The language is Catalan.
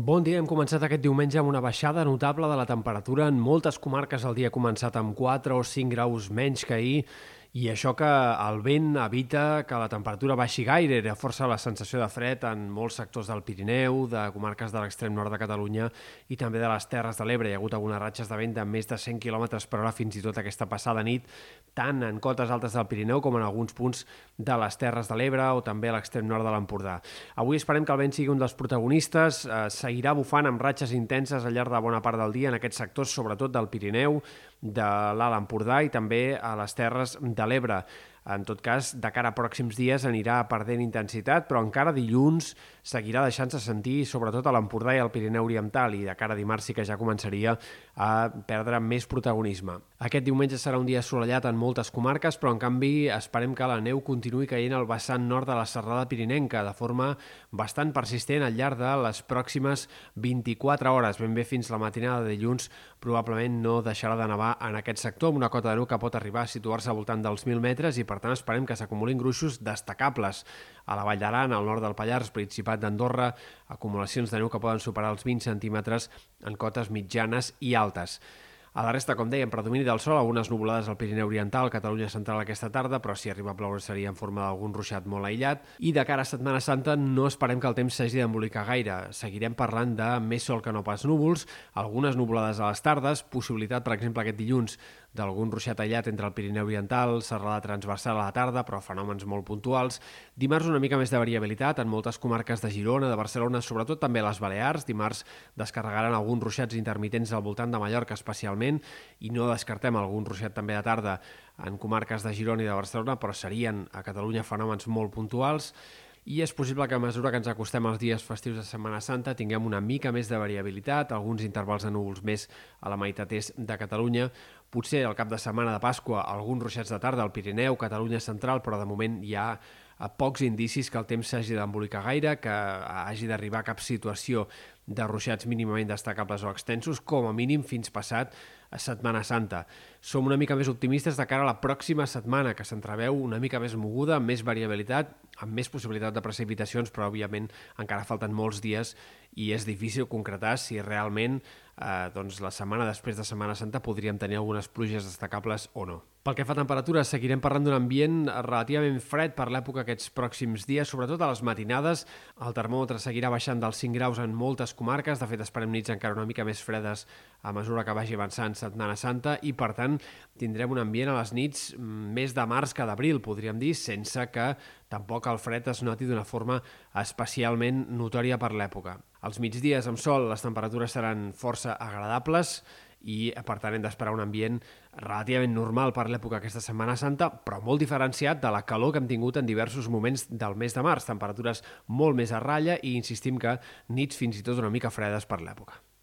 Bon dia, hem començat aquest diumenge amb una baixada notable de la temperatura. En moltes comarques el dia ha començat amb 4 o 5 graus menys que ahir i això que el vent evita que la temperatura baixi gaire, era força la sensació de fred en molts sectors del Pirineu, de comarques de l'extrem nord de Catalunya i també de les Terres de l'Ebre. Hi ha hagut algunes ratxes de vent de més de 100 km per hora fins i tot aquesta passada nit, tant en cotes altes del Pirineu com en alguns punts de les Terres de l'Ebre o també a l'extrem nord de l'Empordà. Avui esperem que el vent sigui un dels protagonistes, eh, seguirà bufant amb ratxes intenses al llarg de bona part del dia en aquests sectors, sobretot del Pirineu, de l'Alt Empordà i també a les Terres de l'Ebre. En tot cas, de cara a pròxims dies anirà perdent intensitat, però encara dilluns seguirà deixant-se sentir, sobretot a l'Empordà i al Pirineu Oriental, i de cara a dimarts sí que ja començaria a perdre més protagonisme. Aquest diumenge serà un dia assolellat en moltes comarques, però en canvi esperem que la neu continuï caient al vessant nord de la serrada pirinenca de forma bastant persistent al llarg de les pròximes 24 hores, ben bé fins la matinada de dilluns probablement no deixarà de nevar en aquest sector, amb una cota de neu que pot arribar a situar-se al voltant dels 1.000 metres i per tant esperem que s'acumulin gruixos destacables a la Vall d'Aran, al nord del Pallars, Principat d'Andorra, acumulacions de neu que poden superar els 20 centímetres en cotes mitjanes i altes. A la resta, com dèiem, predomini del sol, algunes nuvolades al Pirineu Oriental, Catalunya Central aquesta tarda, però si arriba a ploure seria en forma d'algun ruixat molt aïllat. I de cara a Setmana Santa no esperem que el temps s'hagi d'embolicar gaire. Seguirem parlant de més sol que no pas núvols, algunes nuvolades a les tardes, possibilitat, per exemple, aquest dilluns d'algun ruixat aïllat entre el Pirineu Oriental, serrada transversal a la tarda, però fenòmens molt puntuals. Dimarts una mica més de variabilitat en moltes comarques de Girona, de Barcelona, sobretot també les Balears. Dimarts descarregaran alguns ruixats intermitents al voltant de Mallorca especialment i no descartem algun ruixat també de tarda en comarques de Girona i de Barcelona, però serien a Catalunya fenòmens molt puntuals i és possible que a mesura que ens acostem als dies festius de Setmana Santa tinguem una mica més de variabilitat, alguns intervals de núvols més a la meitat est de Catalunya, potser al cap de setmana de Pasqua alguns ruixats de tarda al Pirineu, Catalunya central, però de moment hi ha a pocs indicis que el temps s'hagi d'embolicar gaire, que hagi d'arribar a cap situació de ruixats mínimament destacables o extensos, com a mínim fins passat a Setmana Santa. Som una mica més optimistes de cara a la pròxima setmana, que s'entreveu una mica més moguda, amb més variabilitat, amb més possibilitat de precipitacions, però òbviament encara falten molts dies i és difícil concretar si realment eh, doncs la setmana després de Setmana Santa podríem tenir algunes pluges destacables o no. Pel que fa a temperatures, seguirem parlant d'un ambient relativament fred per l'època aquests pròxims dies, sobretot a les matinades. El termòmetre seguirà baixant dels 5 graus en moltes comarques, de fet esperem nits encara una mica més fredes a mesura que vagi avançant Setmana Santa i, per tant, tindrem un ambient a les nits més de març que d'abril, podríem dir, sense que tampoc el fred es noti d'una forma especialment notòria per l'època. Als migdies amb sol les temperatures seran força agradables i per tant hem d'esperar un ambient relativament normal per l'època aquesta Setmana Santa, però molt diferenciat de la calor que hem tingut en diversos moments del mes de març, temperatures molt més a ratlla i insistim que nits fins i tot una mica fredes per l'època.